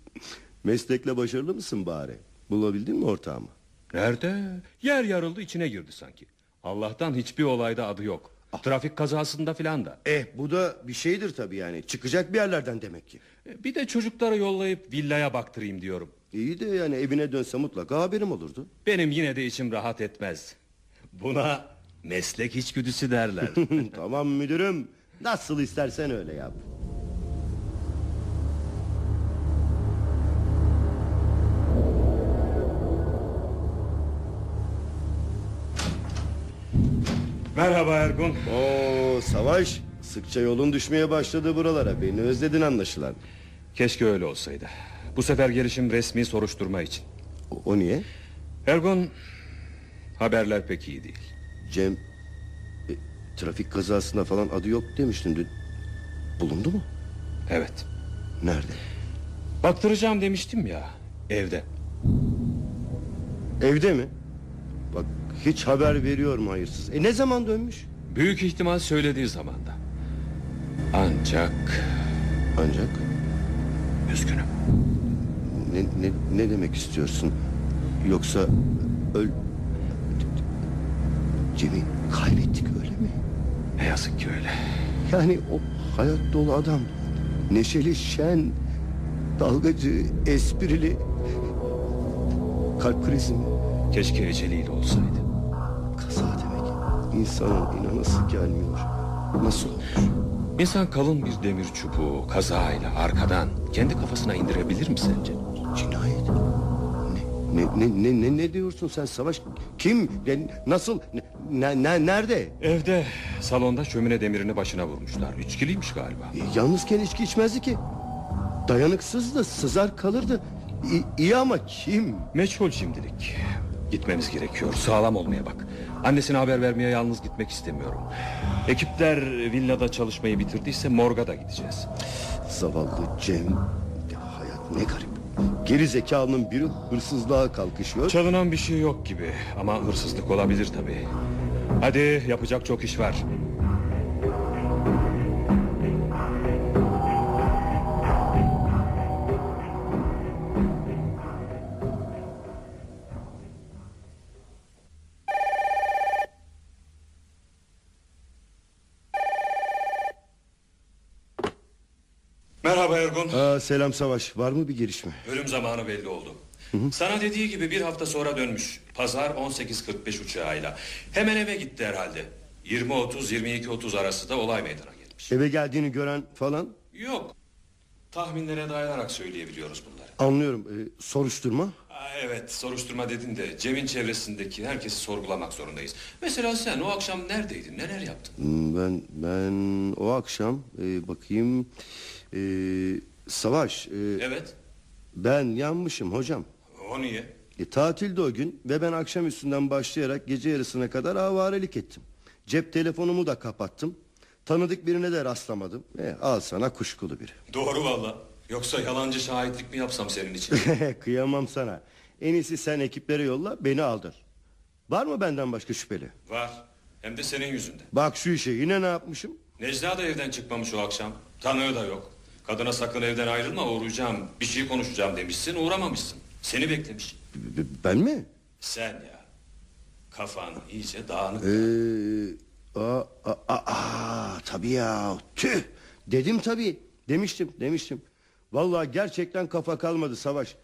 Meslekle başarılı mısın bari? Bulabildin mi ortağımı? Nerede? Yer yarıldı içine girdi sanki. Allah'tan hiçbir olayda adı yok. Trafik kazasında filan da. Eh bu da bir şeydir tabii yani. Çıkacak bir yerlerden demek ki. E, Bir de çocukları yollayıp villaya baktırayım diyorum. İyi de yani evine dönse mutlaka haberim olurdu. Benim yine de içim rahat etmez. Buna meslek içgüdüsü derler. [LAUGHS] tamam müdürüm. Nasıl istersen öyle yap. Merhaba Ergun. Oo savaş. Sıkça yolun düşmeye başladı buralara. Beni özledin anlaşılan. Keşke öyle olsaydı. Bu sefer gelişim resmi soruşturma için. O, o niye? Ergun haberler pek iyi değil. Cem trafik kazasında falan adı yok demiştin dün. Bulundu mu? Evet. Nerede? Baktıracağım demiştim ya. Evde. Evde mi? Bak hiç haber veriyor mu hayırsız? E ne zaman dönmüş? Büyük ihtimal söylediği zamanda. Ancak Ancak üzgünüm. ne, ne, ne demek istiyorsun? Yoksa öl... Cem'i kaybettik öyle mi? Ne yazık ki öyle. Yani o hayat dolu adam Neşeli, şen Dalgacı, esprili Kalp krizi mi? Keşke eceliyle olsaydı. Kaza demek İnsanın inanası gelmiyor Nasıl olmuş? İnsan kalın bir demir çubuğu kazayla arkadan kendi kafasına indirebilir mi sence? Cinayet ne, ne, ne, ne, ne diyorsun sen Savaş? Kim? Ne, nasıl? Ne, ne, nerede? Evde salonda şömine demirini başına vurmuşlar. İçkiliymiş galiba. E, Yalnızken içki içmezdi ki. Dayanıksızdı, sızar kalırdı. İ, iyi ama kim? Meçhul şimdilik. Gitmemiz gerekiyor. Sağlam olmaya bak. Annesine haber vermeye yalnız gitmek istemiyorum. Ekipler villada çalışmayı bitirdiyse morga da gideceğiz. Zavallı Cem. Ya hayat ne garip. Geri zekalının biri hırsızlığa kalkışıyor. Çalınan bir şey yok gibi ama hırsızlık olabilir tabii. Hadi yapacak çok iş var. Selam Savaş. Var mı bir gelişme? Ölüm zamanı belli oldu. Sana dediği gibi bir hafta sonra dönmüş. Pazar 18.45 uçağıyla. Hemen eve gitti herhalde. 20.30-22.30 arası da olay meydana gelmiş. Eve geldiğini gören falan Yok. Tahminlere dayanarak söyleyebiliyoruz bunları. anlıyorum. Ee, soruşturma. Aa, evet soruşturma dedin de Cem'in çevresindeki herkesi sorgulamak zorundayız. Mesela sen o akşam neredeydin neler yaptın? Hmm, Ben ben o akşam e, bakayım e, Savaş e, Evet. ben yanmışım hocam. O niye? E, tatilde o gün ve ben akşam üstünden başlayarak gece yarısına kadar avarelik ettim. Cep telefonumu da kapattım. Tanıdık birine de rastlamadım. E, al sana kuşkulu biri. Doğru valla. Yoksa yalancı şahitlik mi yapsam senin için? [LAUGHS] Kıyamam sana. En iyisi sen ekiplere yolla beni aldır. Var mı benden başka şüpheli? Var. Hem de senin yüzünden. Bak şu işe yine ne yapmışım? Necla da evden çıkmamış o akşam. Tanığı da yok. Kadına sakın evden ayrılma uğrayacağım. Bir şey konuşacağım demişsin uğramamışsın. Seni beklemiş. Ben mi? Sen ya. Kafan iyice dağınık. Ee, aa, aa, aa, aa, tabii ya. Tüh. Dedim tabii. Demiştim, demiştim. Vallahi gerçekten kafa kalmadı Savaş.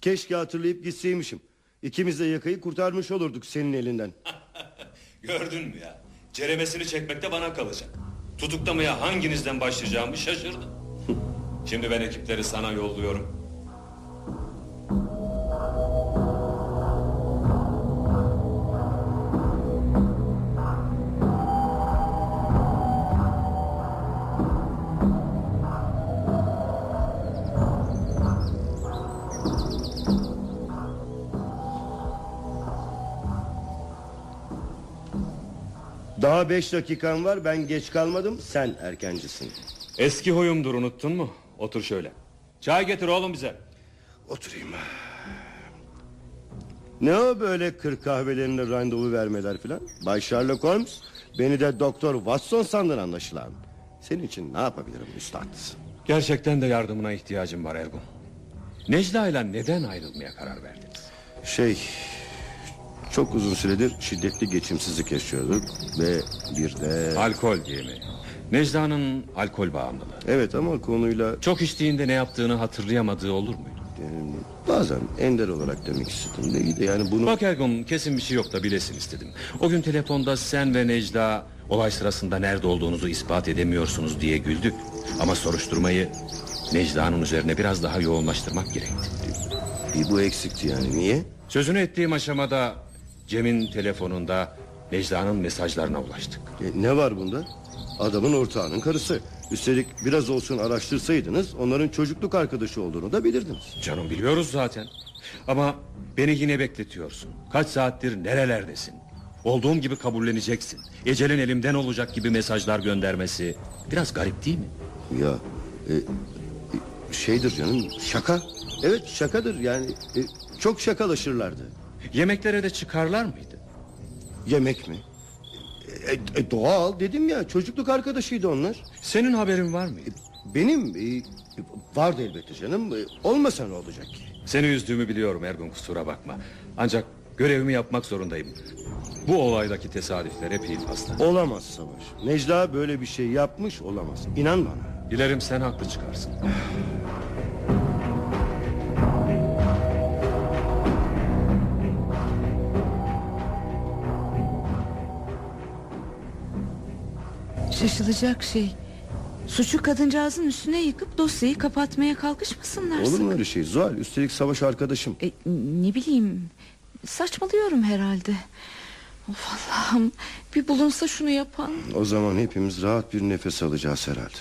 Keşke hatırlayıp gitseymişim. İkimiz de yakayı kurtarmış olurduk senin elinden. [LAUGHS] Gördün mü ya? Ceremesini çekmekte bana kalacak. Tutuklamaya hanginizden başlayacağımı şaşırdım. Şimdi ben ekipleri sana yolluyorum. Daha beş dakikan var ben geç kalmadım sen erkencisin. Eski huyumdur unuttun mu? Otur şöyle. Çay getir oğlum bize. Oturayım. Ne o böyle kır kahvelerinde randevu vermeler filan? Bay Sherlock Holmes beni de Doktor Watson sandın anlaşılan. Senin için ne yapabilirim üstad? Gerçekten de yardımına ihtiyacım var Ergun. Necla ile neden ayrılmaya karar verdiniz? Şey Çok uzun süredir şiddetli geçimsizlik yaşıyorduk ve bir de... Alkol diye mi? Necla'nın alkol bağımlılığı. Evet ama konuyla Çok içtiğinde ne yaptığını hatırlayamadığı olur muydu? yani bazen ender olarak demek istedim. de yani bunu... Bak Ergun kesin bir şey yok da bilesin istedim. O gün telefonda sen ve Necla olay sırasında nerede olduğunuzu ispat edemiyorsunuz diye güldük. Ama soruşturmayı Necla'nın üzerine biraz daha yoğunlaştırmak gerekti. Bir bu eksikti yani niye? Sözünü ettiğim aşamada Cem'in telefonunda Necla'nın mesajlarına ulaştık. E, ne var bunda? Adamın ortağının karısı. Üstelik biraz olsun araştırsaydınız onların çocukluk arkadaşı olduğunu da bilirdiniz. Canım biliyoruz zaten. Ama beni yine bekletiyorsun. Kaç saattir nerelerdesin? Olduğum gibi kabulleneceksin. Ecelin elimden olacak gibi mesajlar göndermesi biraz garip değil mi? Ya e, şeydir canım şaka. Evet şakadır yani e, çok şakalaşırlardı. Yemeklere de çıkarlar mıydı? Yemek mi? E, e, doğal dedim ya çocukluk arkadaşıydı onlar. Senin haberin var mıydı? Benim e, vardı elbette canım. E, olmasa ne olacak ki? Seni üzdüğümü biliyorum Ergun kusura bakma. Ancak görevimi yapmak zorundayım. Bu olaydaki tesadüfler epey fazla. Olamaz Savaş. Necla böyle bir şey yapmış olamaz. İnan bana. Dilerim sen haklı çıkarsın. Şaşılacak şey. Suçu kadıncağızın üstüne yıkıp dosyayı kapatmaya kalkışmasınlar. Olur mu öyle şey? Zuhal üstelik Savaş arkadaşım. E, ne bileyim saçmalıyorum herhalde. Of Allah'ım bir bulunsa şunu yapan. O zaman hepimiz rahat bir nefes alacağız herhalde.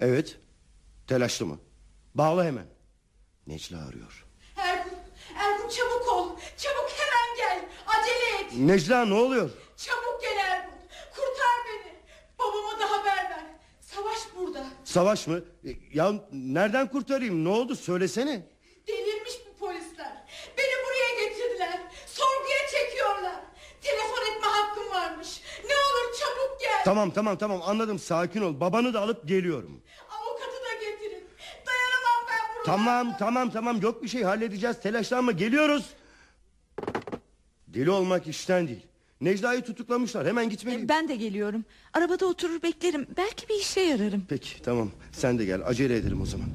Evet. Telaşlı mı? Bağla hemen. Necla arıyor. Ergun, Ergun çabuk ol. Çabuk hemen gel. Acele et. Necla ne oluyor? Çabuk gel Ergun. Kurtar beni. Babama da haber ver. Savaş burada. Savaş mı? E, Ya nereden kurtarayım? Ne oldu? Söylesene. Delirmiş bu polisler. Beni buraya getirdiler. Sorguya çekiyorlar. Telefon etme hakkım varmış. Ne olur çabuk gel. Tamam tamam tamam anladım. Sakin ol. Babanı da alıp geliyorum. Avukatı da getirin. Dayanamam ben burada. Tamam tamam tamam yok bir şey halledeceğiz. Telaşlanma geliyoruz. Deli olmak işten değil. Necla'yı tutuklamışlar. Hemen gitmeliyim. Ben de geliyorum. Arabada oturur beklerim. Belki bir işe yararım. Peki tamam. Sen de gel. Acele edelim o zaman.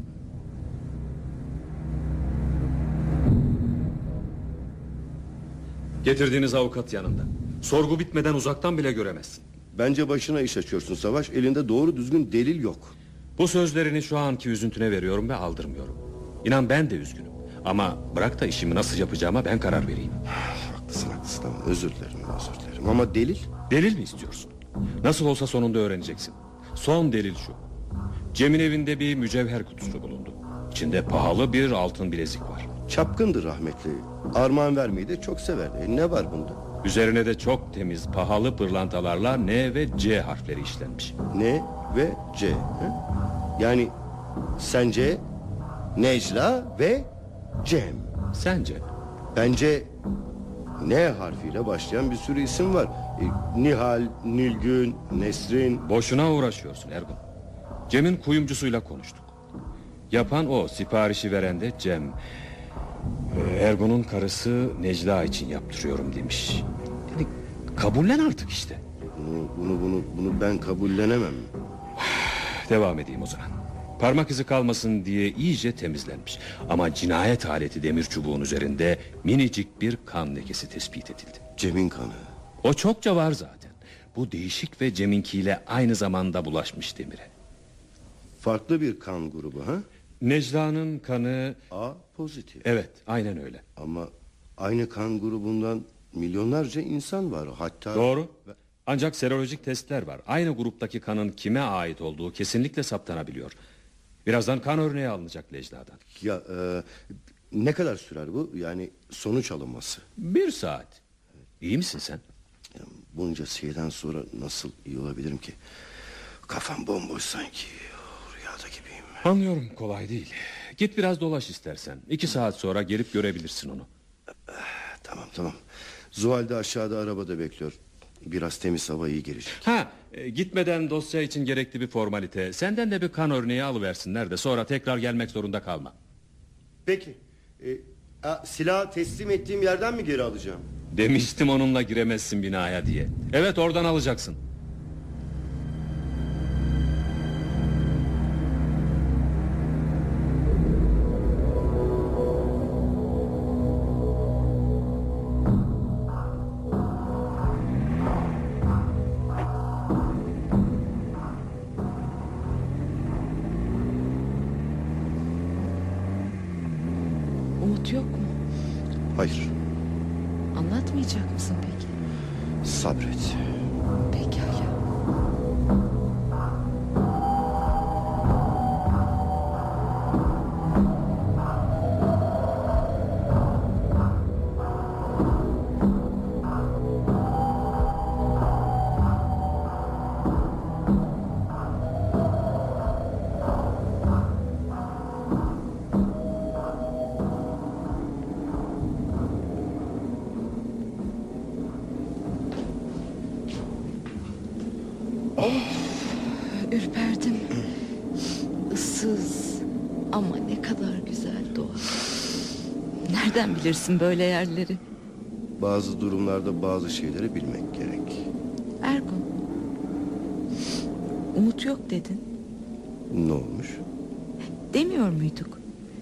Getirdiğiniz avukat yanında. Sorgu bitmeden uzaktan bile göremezsin. Bence başına iş açıyorsun Savaş. Elinde doğru düzgün delil yok. Bu sözlerini şu anki üzüntüne veriyorum ve aldırmıyorum. İnan ben de üzgünüm. Ama bırak da işimi nasıl yapacağıma ben karar vereyim. Haklısın haklısın. Tamam, özür dilerim özür dilerim. Ama delil? Delil mi istiyorsun? Nasıl olsa sonunda öğreneceksin. Son delil şu. Cem'in evinde bir mücevher kutusu bulundu. İçinde pahalı bir altın bilezik var. Çapkındır rahmetli. Armağan vermeyi de çok severdi. E, ne var bunda? Üzerine de çok temiz pahalı pırlantalarla N ve C harfleri işlenmiş. N ve C. he? Yani sence Necla ve Cem. Sence? Bence N harfiyle başlayan bir sürü isim var. E, Nihal, Nilgün, Nesrin. Boşuna uğraşıyorsun Ergun. Cem'in kuyumcusuyla konuştuk. Yapan o, siparişi veren de Cem. Ee, Ergun'un karısı Necla için yaptırıyorum demiş. Dedi, kabullen artık işte. Bunu, bunu, bunu, bunu ben kabullenemem. Devam edeyim o zaman. Parmak izi kalmasın diye iyice temizlenmiş. Ama cinayet aleti demir çubuğun üzerinde minicik bir kan lekesi tespit edildi. Cem'in kanı. O çokça var zaten. Bu değişik ve Cem'inkiyle aynı zamanda bulaşmış demire. Farklı bir kan grubu ha? Necla'nın kanı... A pozitif. Evet aynen öyle. Ama aynı kan grubundan milyonlarca insan var. Hatta Doğru. Ancak serolojik testler var. Aynı gruptaki kanın kime ait olduğu kesinlikle saptanabiliyor. Birazdan kan örneği alınacak Necla'dan. ya e, ne kadar sürer bu? Yani sonuç alınması. Bir saat. İyi misin sen? Ya bunca şeyden sonra nasıl iyi olabilirim ki? Kafam bomboş sanki. Rüyada gibiyim. Anlıyorum kolay değil. Git biraz dolaş istersen. İki saat sonra gelip görebilirsin onu. Tamam tamam. Zuhal de aşağıda arabada bekliyor. Biraz temiz hava iyi gelecek. Ha e, gitmeden dosya için gerekli bir formalite. Senden de bir kan örneği alıversinler de sonra tekrar gelmek zorunda kalma. Peki. E, Aa, silah teslim ettiğim yerden mi geri alacağım? Demiştim onunla giremezsin binaya diye. Evet oradan alacaksın. Bilirsin böyle yerleri? Bazı durumlarda bazı şeyleri bilmek gerek. Ergun. Umut yok dedin. Ne olmuş? Demiyor muyduk?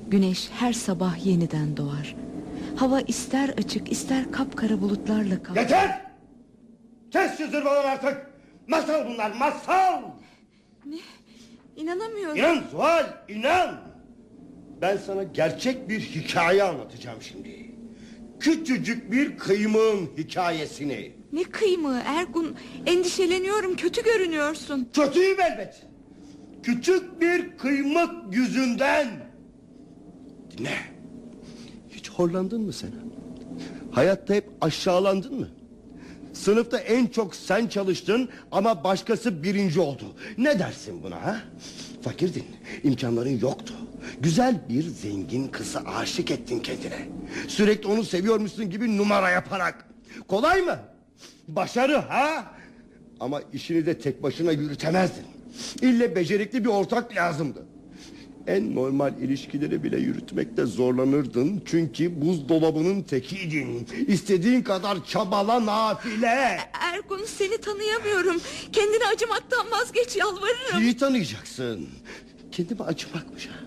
Güneş her sabah yeniden doğar. Hava ister açık ister kapkara bulutlarla kaplı. Yeter! Kes şu zırvaları artık! Masal bunlar masal! İnanamıyorum. İnan Zuhal inan! Ben sana gerçek bir hikaye anlatacağım şimdi. Küçücük bir kıymığın hikayesini. Ne kıymığı Ergun. Endişeleniyorum kötü görünüyorsun. Kötüyüm elbet. Küçük bir kıymık yüzünden. Dinle. Hiç horlandın mı sen? Hayatta hep aşağılandın mı? Sınıfta en çok sen çalıştın ama başkası birinci oldu. Ne dersin buna ha? Fakirdin, imkanların yoktu. Güzel bir zengin kıza aşık ettin kendine. Sürekli onu seviyormuşsun gibi numara yaparak. Kolay mı? Başarı ha? Ama işini de tek başına yürütemezdin. İlle becerikli bir ortak lazımdı. En normal ilişkileri bile yürütmekte zorlanırdın. Çünkü buzdolabının tekiydin. İstediğin kadar çabala nafile. Ergun seni tanıyamıyorum. Kendini acımaktan vazgeç yalvarırım. İyi tanıyacaksın. Kendime acımakmış ha.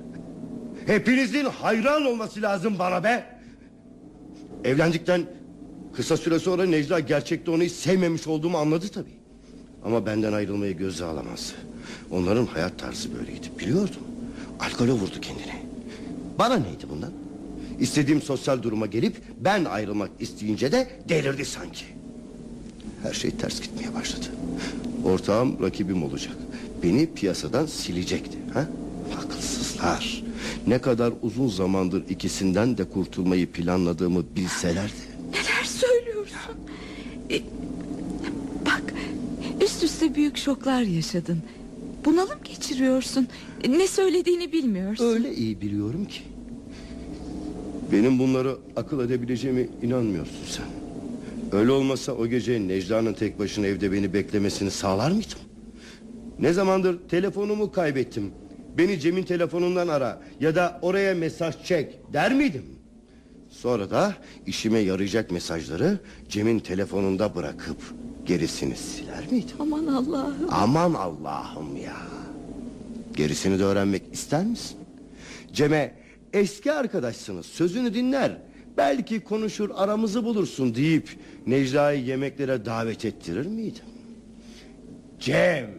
Hepinizin hayran olması lazım bana be. Evlendikten kısa süre sonra Necla gerçekte onu hiç sevmemiş olduğumu anladı tabii. Ama benden ayrılmayı göze alamaz. Onların hayat tarzı böyleydi biliyordum. Alkole vurdu kendini. Bana neydi bundan? İstediğim sosyal duruma gelip ben ayrılmak isteyince de delirdi sanki. Her şey ters gitmeye başladı. Ortağım rakibim olacak. Beni piyasadan silecekti. Ha? Akılsızlar. Ne kadar uzun zamandır ikisinden de kurtulmayı planladığımı bilselerdi. Neler söylüyorsun? E, bak üst üste büyük şoklar yaşadın. Bunalım geçiriyorsun. Ne söylediğini bilmiyorsun. Öyle iyi biliyorum ki. Benim bunları akıl edebileceğime inanmıyorsun sen. Öyle olmasa o gece Necla'nın tek başına evde beni beklemesini sağlar mıydım? Ne zamandır telefonumu kaybettim. Beni Cem'in telefonundan ara ya da oraya mesaj çek der miydim? Sonra da işime yarayacak mesajları Cem'in telefonunda bırakıp gerisini siler miydim? Aman Allah'ım. Aman Allah'ım ya. Gerisini de öğrenmek ister misin? Cem'e eski arkadaşsınız sözünü dinler. Belki konuşur aramızı bulursun deyip Necla'yı yemeklere davet ettirir miydim? Cem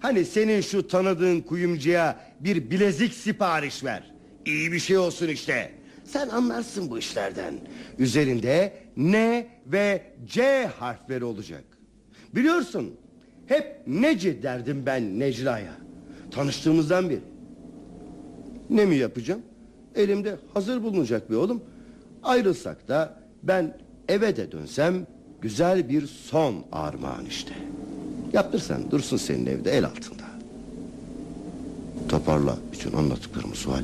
hani senin şu tanıdığın kuyumcuya bir bilezik sipariş ver. İyi bir şey olsun işte. Sen anlarsın bu işlerden. Üzerinde N ve C harfleri olacak. Biliyorsun hep nece derdim ben Necla'ya. Tanıştığımızdan beri. Ne mi yapacağım? Elimde hazır bulunacak bir oğlum. Ayrılsak da ben eve de dönsem güzel bir son armağan işte. Yaptırsan dursun senin evde el altında. Toparla bütün anlattıklarımı sual.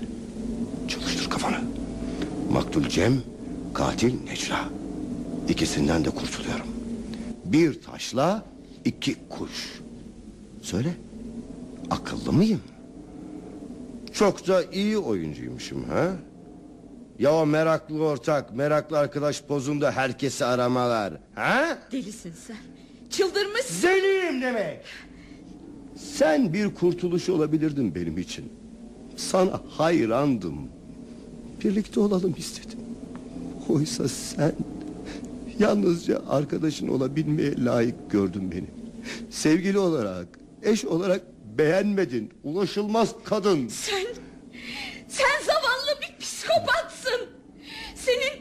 Çalıştır kafanı. Maktul Cem, katil Necla. İkisinden de kurtuluyorum. Bir taşla iki kuş. Söyle. Akıllı mıyım? Çok da iyi oyuncuymuşum ha? Ya o meraklı ortak, meraklı arkadaş pozunda herkesi aramalar. Ha? Delisin sen. Çıldırmışsın. Deliyim demek. Sen bir kurtuluş olabilirdin benim için. Sana hayrandım. Birlikte olalım istedim. Oysa sen yalnızca arkadaşın olabilmeye layık gördün beni. Sevgili olarak, eş olarak beğenmedin. Ulaşılmaz kadın. Sen, sen zavallı bir psikopatsın. Senin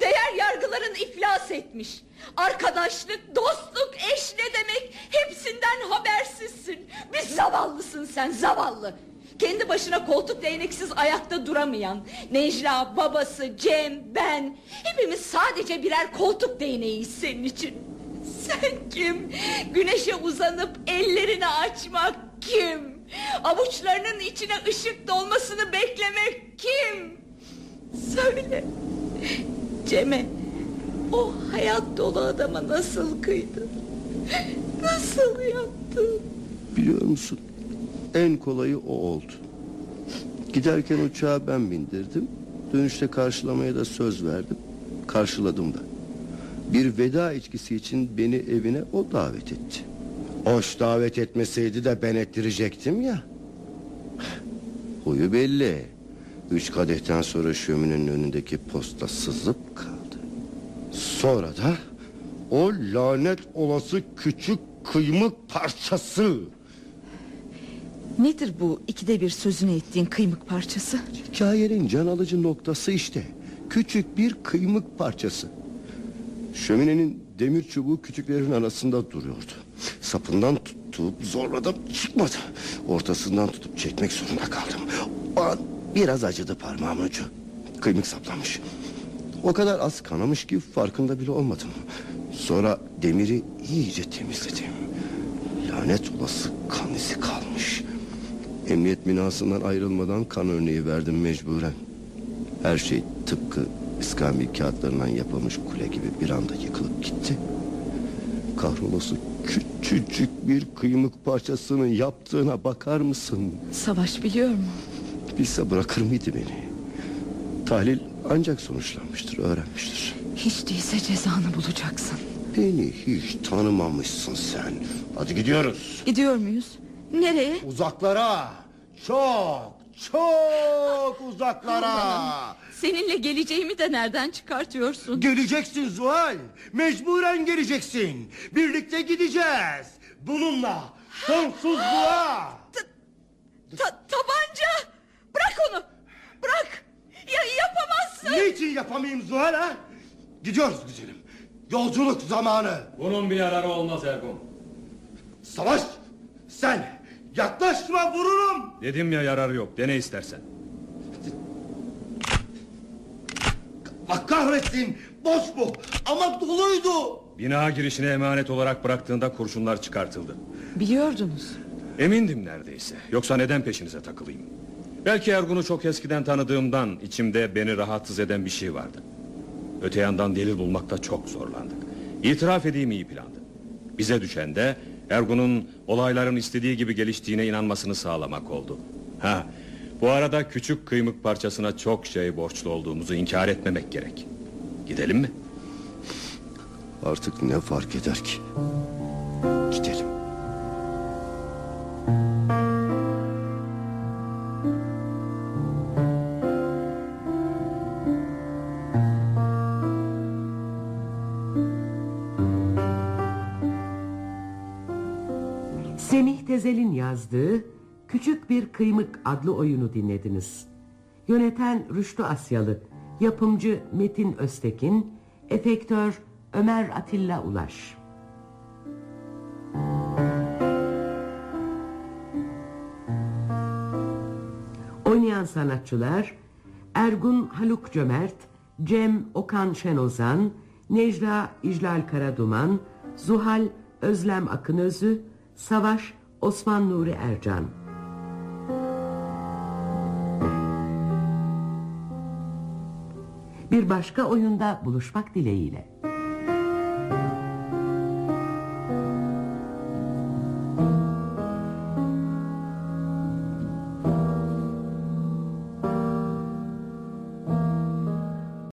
değer yargıların iflas etmiş. Arkadaşlık, dostluk, eş ne demek hepsinden habersizsin. Bir zavallısın sen zavallı. Kendi başına koltuk değneksiz ayakta duramayan Necla, babası, Cem, ben Hepimiz sadece birer koltuk değneğiyiz senin için Sen kim? Güneşe uzanıp ellerini açmak kim? Avuçlarının içine ışık dolmasını beklemek kim? Söyle Cem'e o hayat dolu adama nasıl kıydın? Nasıl yaptın? Biliyor musun? En kolayı o oldu. Giderken uçağa ben bindirdim. Dönüşte karşılamaya da söz verdim. Karşıladım da. Bir veda içkisi için beni evine o davet etti. Hoş davet etmeseydi de ben ettirecektim ya. Huyu belli. Üç kadehten sonra şöminenin önündeki posta sızıp kaldı. Sonra da o lanet olası küçük kıymık parçası. Nedir bu ikide bir sözünü ettiğin kıymık parçası? Hikayenin can alıcı noktası işte. Küçük bir kıymık parçası. Şöminenin demir çubuğu küçüklerin arasında duruyordu. Sapından tutup zorladım çıkmadı. Ortasından tutup çekmek zorunda kaldım. O an biraz acıdı parmağımın ucu. Kıymık saplanmış. O kadar az kanamış ki farkında bile olmadım. Sonra demiri iyice temizledim. Lanet olası kan izi kalmış. Emniyet binasından ayrılmadan kan örneği verdim mecburen. Her şey tıpkı iskambil kağıtlarından yapılmış kule gibi bir anda yıkılıp gitti. Kahrolası küçücük bir kıymık parçasının yaptığına bakar mısın? Savaş biliyor mu? Bilse bırakır mıydı beni? Tahlil ancak sonuçlanmıştır, öğrenmiştir. Hiç değilse cezanı bulacaksın. Beni hiç tanımamışsın sen. Hadi gidiyoruz. Gidiyor muyuz? Nereye? Uzaklara. Çok, çok uzaklara. Seninle geleceğimi de nereden çıkartıyorsun? Geleceksin Zuhal. Mecburen geleceksin. Birlikte gideceğiz. Bununla sonsuzluğa. Ta- tabanca! Bırak onu! Bırak! Ya yapamazsın! Niçin yapamayayım Zuhal ha? Gidiyoruz güzelim. Yolculuk zamanı. Bunun bir yararı olmaz Ergun. Savaş. Sen yaklaşma vururum. Dedim ya yararı yok. Dene istersen. Allah kahretsin. Boş bu. Ama doluydu. Bina girişine emanet olarak bıraktığında kurşunlar çıkartıldı. Biliyordunuz. Emindim neredeyse. Yoksa neden peşinize takılayım? Belki Ergun'u çok eskiden tanıdığımdan içimde beni rahatsız eden bir şey vardı. Öte yandan delil bulmakta çok zorlandık. İtiraf edeyim iyi plandı. Bize düşen de Ergun'un olayların istediği gibi geliştiğine inanmasını sağlamak oldu. Ha, bu arada küçük kıymık parçasına çok şey borçlu olduğumuzu inkar etmemek gerek. Gidelim mi? Artık ne fark eder ki? Gidelim. Bir Kıymık adlı oyunu dinlediniz. Yöneten Rüştü Asyalı, yapımcı Metin Öztekin, efektör Ömer Atilla Ulaş. Oynayan sanatçılar Ergun Haluk Cömert, Cem Okan Şenozan, Necla İclal Karaduman, Zuhal Özlem Akınözü, Savaş Osman Nuri Ercan. Bir başka oyunda buluşmak dileğiyle.